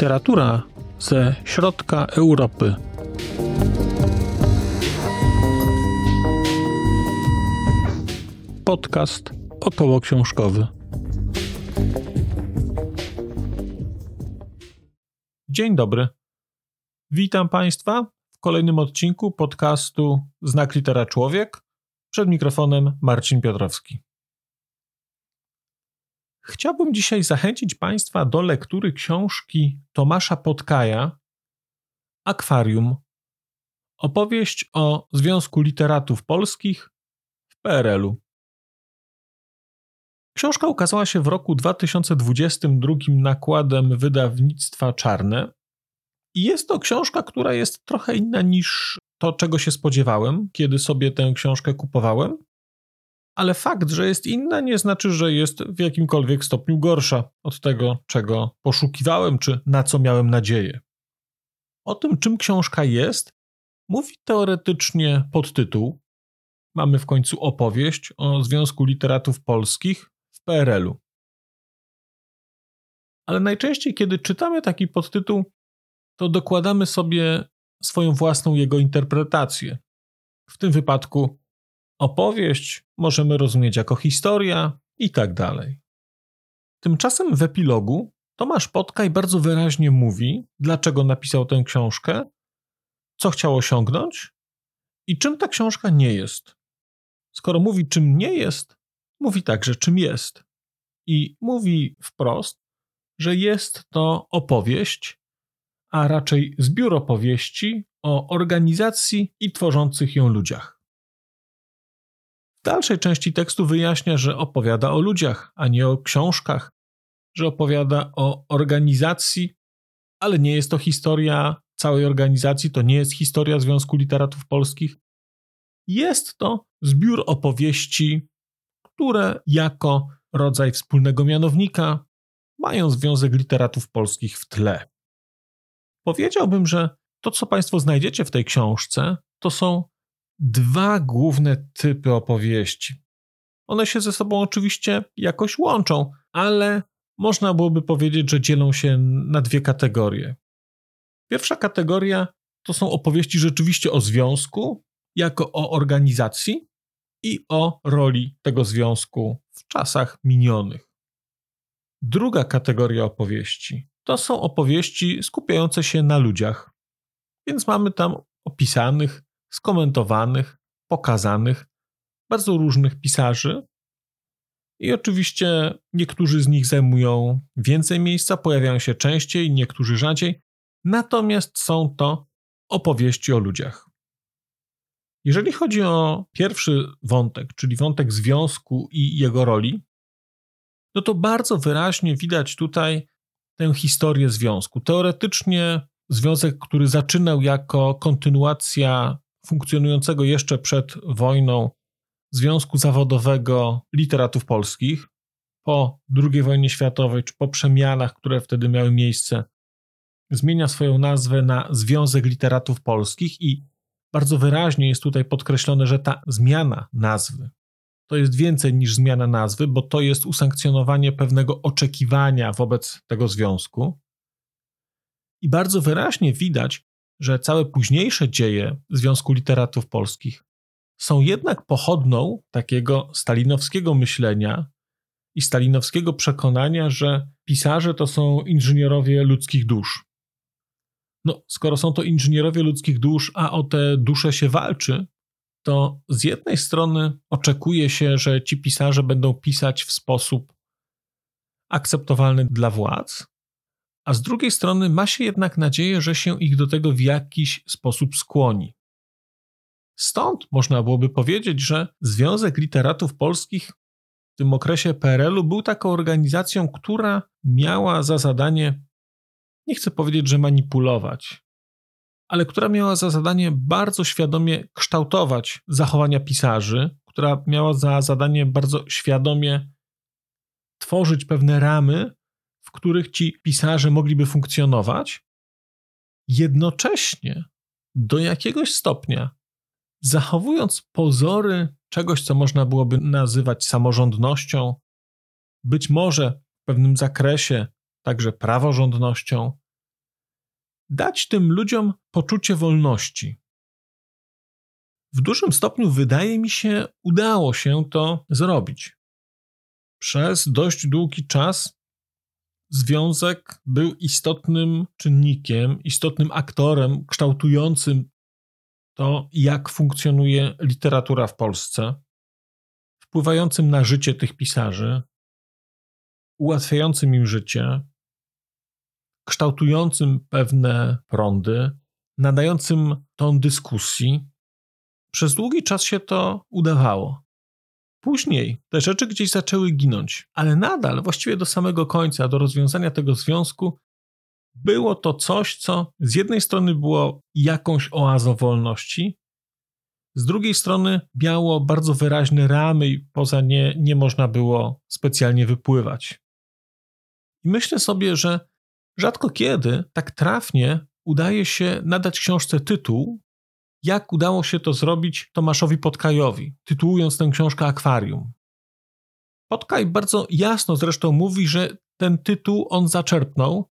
Literatura ze środka Europy. Podcast około książkowy. Dzień dobry. Witam Państwa w kolejnym odcinku podcastu Znak Litera Człowiek. Przed mikrofonem Marcin Piotrowski. Chciałbym dzisiaj zachęcić Państwa do lektury książki Tomasza Podkaja Akwarium. Opowieść o Związku Literatów Polskich w PRL-u. Książka ukazała się w roku 2022 nakładem wydawnictwa Czarne. I jest to książka, która jest trochę inna niż to, czego się spodziewałem, kiedy sobie tę książkę kupowałem ale fakt, że jest inna, nie znaczy, że jest w jakimkolwiek stopniu gorsza od tego, czego poszukiwałem, czy na co miałem nadzieję. O tym, czym książka jest, mówi teoretycznie podtytuł. Mamy w końcu opowieść o Związku Literatów Polskich w PRL-u. Ale najczęściej, kiedy czytamy taki podtytuł, to dokładamy sobie swoją własną jego interpretację. W tym wypadku Opowieść możemy rozumieć jako historia i tak dalej. Tymczasem w epilogu Tomasz Podkaj bardzo wyraźnie mówi, dlaczego napisał tę książkę, co chciał osiągnąć i czym ta książka nie jest. Skoro mówi, czym nie jest, mówi także, czym jest. I mówi wprost, że jest to opowieść, a raczej zbiór opowieści o organizacji i tworzących ją ludziach. W dalszej części tekstu wyjaśnia, że opowiada o ludziach, a nie o książkach, że opowiada o organizacji, ale nie jest to historia całej organizacji, to nie jest historia Związku Literatów Polskich. Jest to zbiór opowieści, które jako rodzaj wspólnego mianownika mają Związek Literatów Polskich w tle. Powiedziałbym, że to, co Państwo znajdziecie w tej książce, to są dwa główne typy opowieści. One się ze sobą oczywiście jakoś łączą, ale można byłoby powiedzieć, że dzielą się na dwie kategorie. Pierwsza kategoria to są opowieści rzeczywiście o związku, jako o organizacji i o roli tego związku w czasach minionych. Druga kategoria opowieści to są opowieści skupiające się na ludziach. Więc mamy tam opisanych skomentowanych, pokazanych, bardzo różnych pisarzy. I oczywiście niektórzy z nich zajmują więcej miejsca, pojawiają się częściej, niektórzy rzadziej, natomiast są to opowieści o ludziach. Jeżeli chodzi o pierwszy wątek, czyli wątek związku i jego roli, no to bardzo wyraźnie widać tutaj tę historię związku. Teoretycznie związek, który zaczynał jako kontynuacja funkcjonującego jeszcze przed wojną Związku Zawodowego Literatów Polskich. Po II wojnie światowej, czy po przemianach, które wtedy miały miejsce, zmienia swoją nazwę na Związek Literatów Polskich i bardzo wyraźnie jest tutaj podkreślone, że ta zmiana nazwy to jest więcej niż zmiana nazwy, bo to jest usankcjonowanie pewnego oczekiwania wobec tego związku. I bardzo wyraźnie widać, że całe późniejsze dzieje Związku Literatów Polskich są jednak pochodną takiego stalinowskiego myślenia i stalinowskiego przekonania, że pisarze to są inżynierowie ludzkich dusz. No, skoro są to inżynierowie ludzkich dusz, a o te dusze się walczy, to z jednej strony oczekuje się, że ci pisarze będą pisać w sposób akceptowalny dla władz, a z drugiej strony ma się jednak nadzieję, że się ich do tego w jakiś sposób skłoni. Stąd można byłoby powiedzieć, że Związek Literatów Polskich w tym okresie PRL-u był taką organizacją, która miała za zadanie, nie chcę powiedzieć, że manipulować, ale która miała za zadanie bardzo świadomie kształtować zachowania pisarzy, która miała za zadanie bardzo świadomie tworzyć pewne ramy, w których ci pisarze mogliby funkcjonować, jednocześnie do jakiegoś stopnia zachowując pozory czegoś, co można byłoby nazywać samorządnością, być może w pewnym zakresie także praworządnością, dać tym ludziom poczucie wolności. W dużym stopniu, wydaje mi się, udało się to zrobić. Przez dość długi czas związek był istotnym czynnikiem, istotnym aktorem kształtującym to, jak funkcjonuje literatura w Polsce, wpływającym na życie tych pisarzy, ułatwiającym im życie, kształtującym pewne prądy, nadającym ton dyskusji. Przez długi czas się to udawało. Później te rzeczy gdzieś zaczęły ginąć, ale nadal, właściwie do samego końca, do rozwiązania tego związku, było to coś, co z jednej strony było jakąś oazą wolności, z drugiej strony miało bardzo wyraźne ramy i poza nie nie można było specjalnie wypływać. I myślę sobie, że rzadko kiedy tak trafnie udaje się nadać książce tytuł, jak udało się to zrobić Tomaszowi Podkajowi, tytułując tę książkę Akwarium. Podkaj bardzo jasno zresztą mówi, że ten tytuł on zaczerpnął,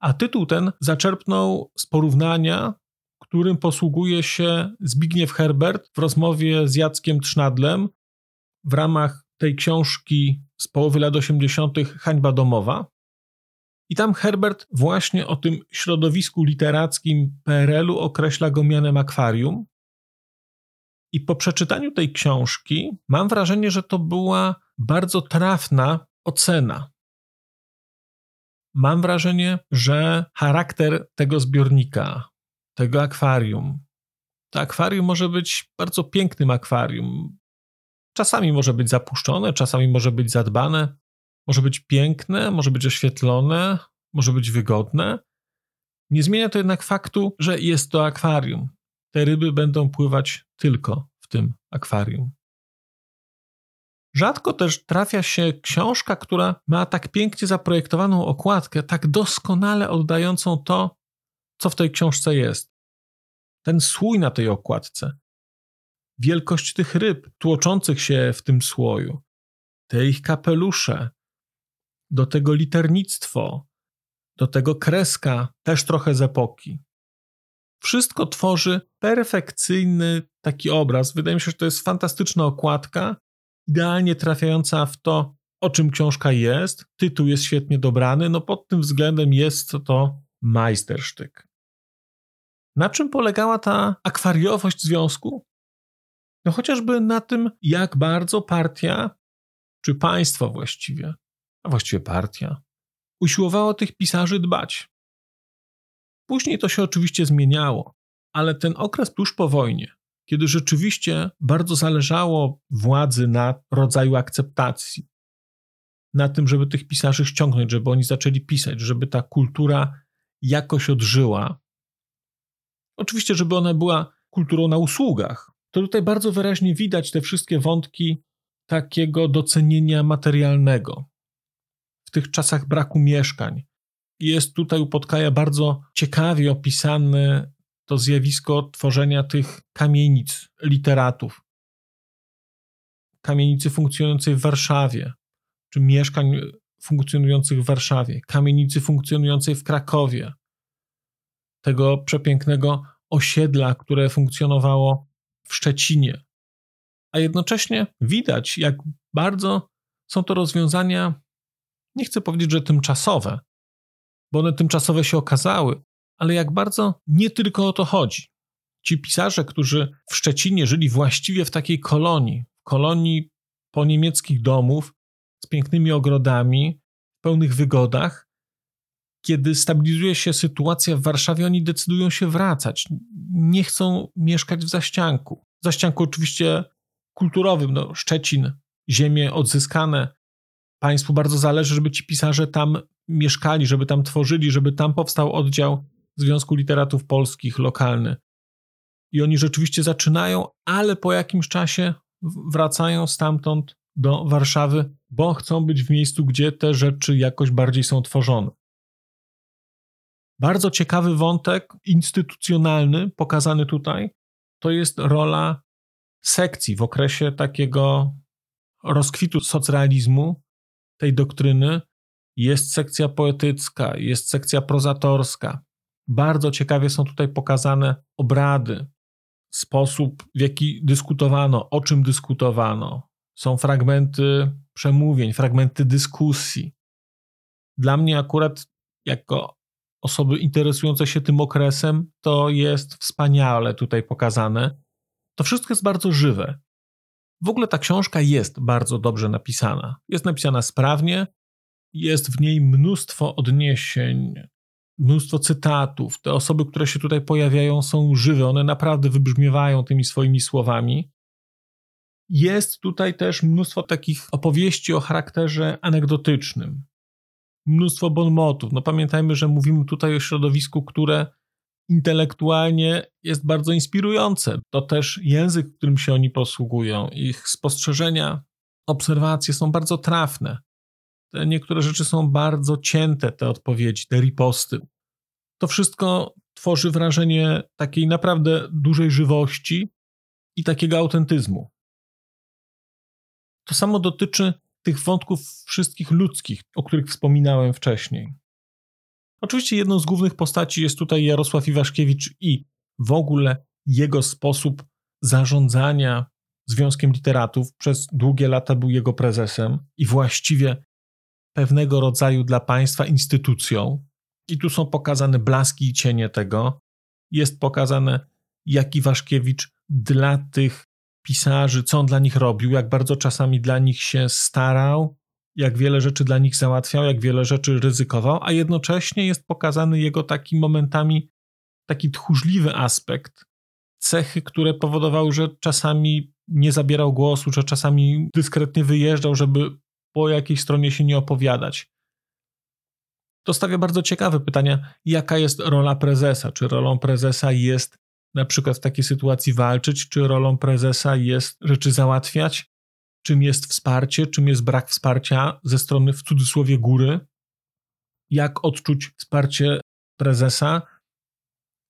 a tytuł ten zaczerpnął z porównania, którym posługuje się Zbigniew Herbert w rozmowie z Jackiem Trznadlem w ramach tej książki z połowy lat 80. Hańba domowa. I tam Herbert właśnie o tym środowisku literackim PRL-u określa go mianem akwarium. I po przeczytaniu tej książki mam wrażenie, że to była bardzo trafna ocena. Mam wrażenie, że charakter tego zbiornika, tego akwarium, to akwarium może być bardzo pięknym akwarium. Czasami może być zapuszczone, czasami może być zadbane, może być piękne, może być oświetlone, może być wygodne. Nie zmienia to jednak faktu, że jest to akwarium. Te ryby będą pływać tylko w tym akwarium. Rzadko też trafia się książka, która ma tak pięknie zaprojektowaną okładkę, tak doskonale oddającą to, co w tej książce jest. Ten słój na tej okładce, wielkość tych ryb tłoczących się w tym słoju, te ich kapelusze, do tego liternictwo, do tego kreska, też trochę z epoki. Wszystko tworzy perfekcyjny taki obraz. Wydaje mi się, że to jest fantastyczna okładka, idealnie trafiająca w to, o czym książka jest. Tytuł jest świetnie dobrany, no pod tym względem jest to majstersztyk. Na czym polegała ta akwariowość związku? No chociażby na tym, jak bardzo partia, czy państwo właściwie, a właściwie partia, usiłowało tych pisarzy dbać. Później to się oczywiście zmieniało, ale ten okres tuż po wojnie, kiedy rzeczywiście bardzo zależało władzy na rodzaju akceptacji, na tym, żeby tych pisarzy ściągnąć, żeby oni zaczęli pisać, żeby ta kultura jakoś odżyła. Oczywiście, żeby ona była kulturą na usługach. To tutaj bardzo wyraźnie widać te wszystkie wątki takiego docenienia materialnego, w tych czasach braku mieszkań. Jest tutaj u Podkaja bardzo ciekawie opisane to zjawisko tworzenia tych kamienic literatów. Kamienicy funkcjonującej w Warszawie, czy mieszkań funkcjonujących w Warszawie, kamienicy funkcjonującej w Krakowie, tego przepięknego osiedla, które funkcjonowało w Szczecinie. A jednocześnie widać, jak bardzo są to rozwiązania nie chcę powiedzieć, że tymczasowe, bo one tymczasowe się okazały, ale jak bardzo nie tylko o to chodzi. Ci pisarze, którzy w Szczecinie żyli właściwie w takiej kolonii, kolonii po niemieckich domów z pięknymi ogrodami, pełnych wygodach, kiedy stabilizuje się sytuacja w Warszawie, oni decydują się wracać. Nie chcą mieszkać w zaścianku. Zaścianku oczywiście kulturowym, no, Szczecin, ziemie odzyskane, państwu bardzo zależy, żeby ci pisarze tam mieszkali, żeby tam tworzyli, żeby tam powstał oddział Związku Literatów Polskich lokalny. I oni rzeczywiście zaczynają, ale po jakimś czasie wracają stamtąd do Warszawy, bo chcą być w miejscu, gdzie te rzeczy jakoś bardziej są tworzone. Bardzo ciekawy wątek instytucjonalny pokazany tutaj to jest rola sekcji w okresie takiego rozkwitu socrealizmu, tej doktryny jest sekcja poetycka, jest sekcja prozatorska, Bardzo ciekawie są tutaj pokazane obrady, sposób, w jaki dyskutowano, o czym dyskutowano. Są fragmenty przemówień, fragmenty dyskusji. Dla mnie, akurat, jako osoby interesujące się tym okresem, to jest wspaniale tutaj pokazane. To wszystko jest bardzo żywe. W ogóle ta książka jest bardzo dobrze napisana. Jest napisana sprawnie, jest w niej mnóstwo odniesień, mnóstwo cytatów. Te osoby, które się tutaj pojawiają, są żywe, one naprawdę wybrzmiewają tymi swoimi słowami. Jest tutaj też mnóstwo takich opowieści o charakterze anegdotycznym, mnóstwo bonmotów. No pamiętajmy, że mówimy tutaj o środowisku, które intelektualnie jest bardzo inspirujące. To też język, którym się oni posługują. Ich spostrzeżenia, obserwacje są bardzo trafne. Te niektóre rzeczy są bardzo cięte, te odpowiedzi, te riposty. To wszystko tworzy wrażenie takiej naprawdę dużej żywości i takiego autentyzmu. To samo dotyczy tych wątków wszystkich ludzkich, o których wspominałem wcześniej. Oczywiście jedną z głównych postaci jest tutaj Jarosław Iwaszkiewicz i w ogóle jego sposób zarządzania Związkiem Literatów. Przez długie lata był jego prezesem i właściwie pewnego rodzaju dla państwa instytucją. I tu są pokazane blaski i cienie tego. Jest pokazane, jak Iwaszkiewicz dla tych pisarzy, co on dla nich robił, jak bardzo czasami dla nich się starał, jak wiele rzeczy dla nich załatwiał, jak wiele rzeczy ryzykował, a jednocześnie jest pokazany jego taki momentami taki tchórzliwy aspekt, cechy, które powodowały, że czasami nie zabierał głosu, że czasami dyskretnie wyjeżdżał, żeby po jakiej stronie się nie opowiadać. To stawia bardzo ciekawe pytania, jaka jest rola prezesa? Czy rolą prezesa jest na przykład w takiej sytuacji walczyć, czy rolą prezesa jest rzeczy załatwiać, czym jest wsparcie, czym jest brak wsparcia ze strony w cudzysłowie góry, jak odczuć wsparcie prezesa.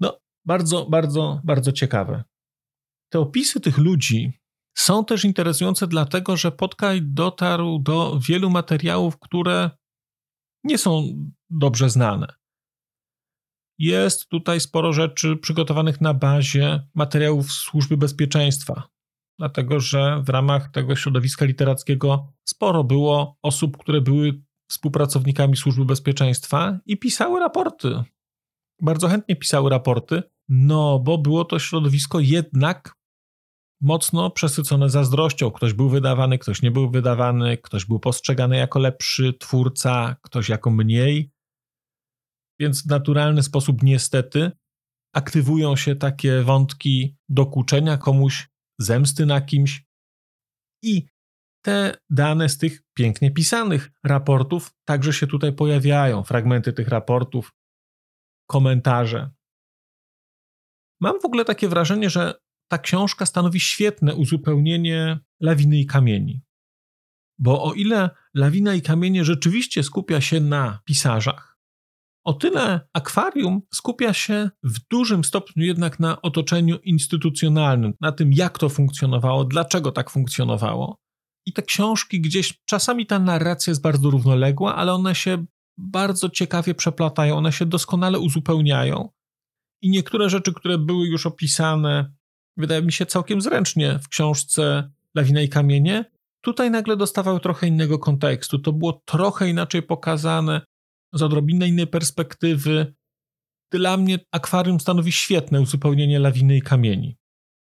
No, bardzo, bardzo, bardzo ciekawe. Te opisy tych ludzi są też interesujące, dlatego że Podkaj dotarł do wielu materiałów, które nie są dobrze znane. Jest tutaj sporo rzeczy przygotowanych na bazie materiałów Służby Bezpieczeństwa, dlatego że w ramach tego środowiska literackiego sporo było osób, które były współpracownikami Służby Bezpieczeństwa i pisały raporty. Bardzo chętnie pisały raporty, no bo było to środowisko jednak mocno przesycone zazdrością. Ktoś był wydawany, ktoś nie był wydawany, ktoś był postrzegany jako lepszy twórca, ktoś jako mniej. Więc w naturalny sposób, niestety, aktywują się takie wątki dokuczenia komuś, zemsty na kimś. I te dane z tych pięknie pisanych raportów także się tutaj pojawiają, fragmenty tych raportów, komentarze. Mam w ogóle takie wrażenie, że ta książka stanowi świetne uzupełnienie lawiny i kamieni. Bo o ile lawina i kamienie rzeczywiście skupia się na pisarzach, o tyle akwarium skupia się w dużym stopniu jednak na otoczeniu instytucjonalnym, na tym, jak to funkcjonowało, dlaczego tak funkcjonowało. I te książki gdzieś, czasami ta narracja jest bardzo równoległa, ale one się bardzo ciekawie przeplatają, one się doskonale uzupełniają. I niektóre rzeczy, które były już opisane, wydaje mi się całkiem zręcznie w książce Lawina i Kamienie, tutaj nagle dostawały trochę innego kontekstu. To było trochę inaczej pokazane, z odrobinę innej perspektywy. Dla mnie akwarium stanowi świetne uzupełnienie lawiny i kamieni.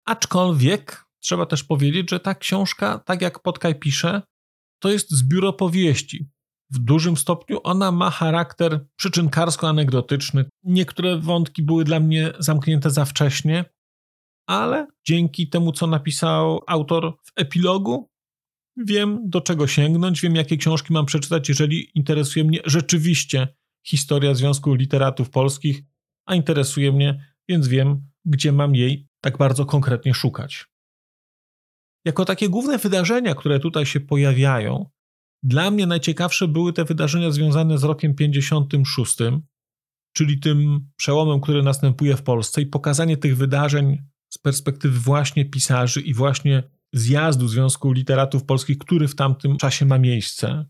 Aczkolwiek trzeba też powiedzieć, że ta książka, tak jak Podkaj pisze, to jest zbiór opowieści. W dużym stopniu ona ma charakter przyczynkarsko-anegdotyczny. Niektóre wątki były dla mnie zamknięte za wcześnie, ale dzięki temu, co napisał autor w epilogu, wiem do czego sięgnąć, wiem jakie książki mam przeczytać, jeżeli interesuje mnie rzeczywiście historia Związku Literatów Polskich, a interesuje mnie, więc wiem, gdzie mam jej tak bardzo konkretnie szukać. Jako takie główne wydarzenia, które tutaj się pojawiają, dla mnie najciekawsze były te wydarzenia związane z rokiem 56, czyli tym przełomem, który następuje w Polsce i pokazanie tych wydarzeń z perspektywy właśnie pisarzy i właśnie zjazdu Związku Literatów Polskich, który w tamtym czasie ma miejsce.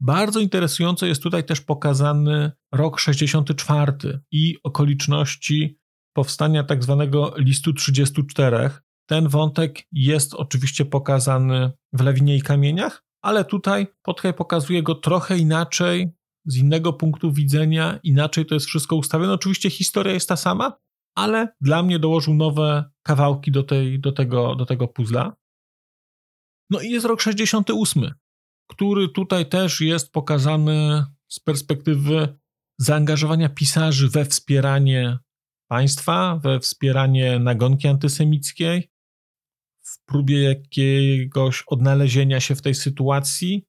Bardzo interesująco jest tutaj też pokazany rok 64 i okoliczności powstania tak zwanego listu 34. Ten wątek jest oczywiście pokazany w Lewinie i Kamieniach, ale tutaj Podkaj pokazuje go trochę inaczej, z innego punktu widzenia, inaczej to jest wszystko ustawione. Oczywiście historia jest ta sama, ale dla mnie dołożył nowe kawałki do, tej, do, tego, do tego puzzla. No i jest rok 68, który tutaj też jest pokazany z perspektywy zaangażowania pisarzy we wspieranie państwa, we wspieranie nagonki antysemickiej, w próbie jakiegoś odnalezienia się w tej sytuacji.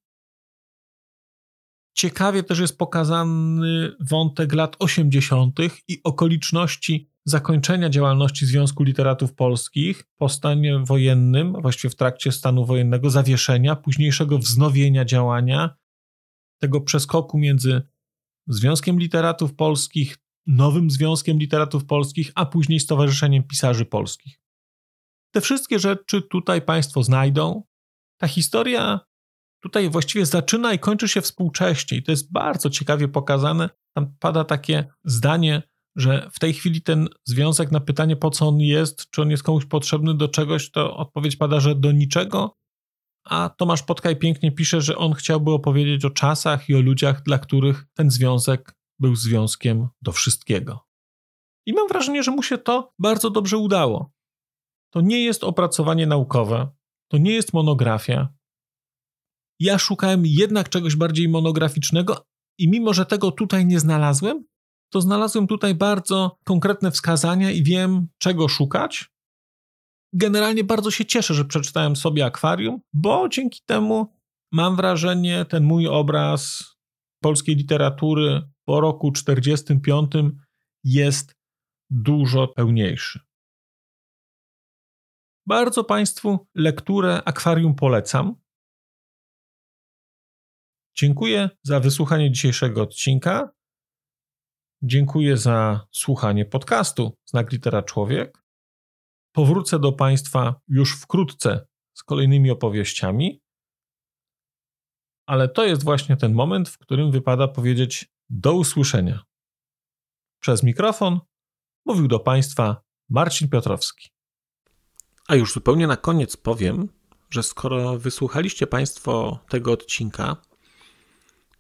Ciekawie też jest pokazany wątek lat 80. i okoliczności zakończenia działalności Związku Literatów Polskich po stanie wojennym, właściwie w trakcie stanu wojennego, zawieszenia, późniejszego wznowienia działania, tego przeskoku między Związkiem Literatów Polskich, nowym Związkiem Literatów Polskich, a później Stowarzyszeniem Pisarzy Polskich. Te wszystkie rzeczy tutaj Państwo znajdą. Ta historia tutaj właściwie zaczyna i kończy się współcześnie, i to jest bardzo ciekawie pokazane. Tam pada takie zdanie, że w tej chwili ten związek na pytanie, po co on jest, czy on jest komuś potrzebny do czegoś, to odpowiedź pada, że do niczego. A Tomasz Podkaj pięknie pisze, że on chciałby opowiedzieć o czasach i o ludziach, dla których ten związek był związkiem do wszystkiego. I mam wrażenie, że mu się to bardzo dobrze udało. To nie jest opracowanie naukowe, to nie jest monografia. Ja szukałem jednak czegoś bardziej monograficznego, i mimo, że tego tutaj nie znalazłem, to znalazłem tutaj bardzo konkretne wskazania i wiem, czego szukać. Generalnie bardzo się cieszę, że przeczytałem sobie akwarium, bo dzięki temu mam wrażenie, ten mój obraz polskiej literatury po roku 45 jest dużo pełniejszy. Bardzo Państwu lekturę akwarium polecam. Dziękuję za wysłuchanie dzisiejszego odcinka. Dziękuję za słuchanie podcastu Znak Litera Człowiek. Powrócę do Państwa już wkrótce z kolejnymi opowieściami, ale to jest właśnie ten moment, w którym wypada powiedzieć do usłyszenia. Przez mikrofon mówił do Państwa Marcin Piotrowski. A już zupełnie na koniec powiem, że skoro wysłuchaliście Państwo tego odcinka,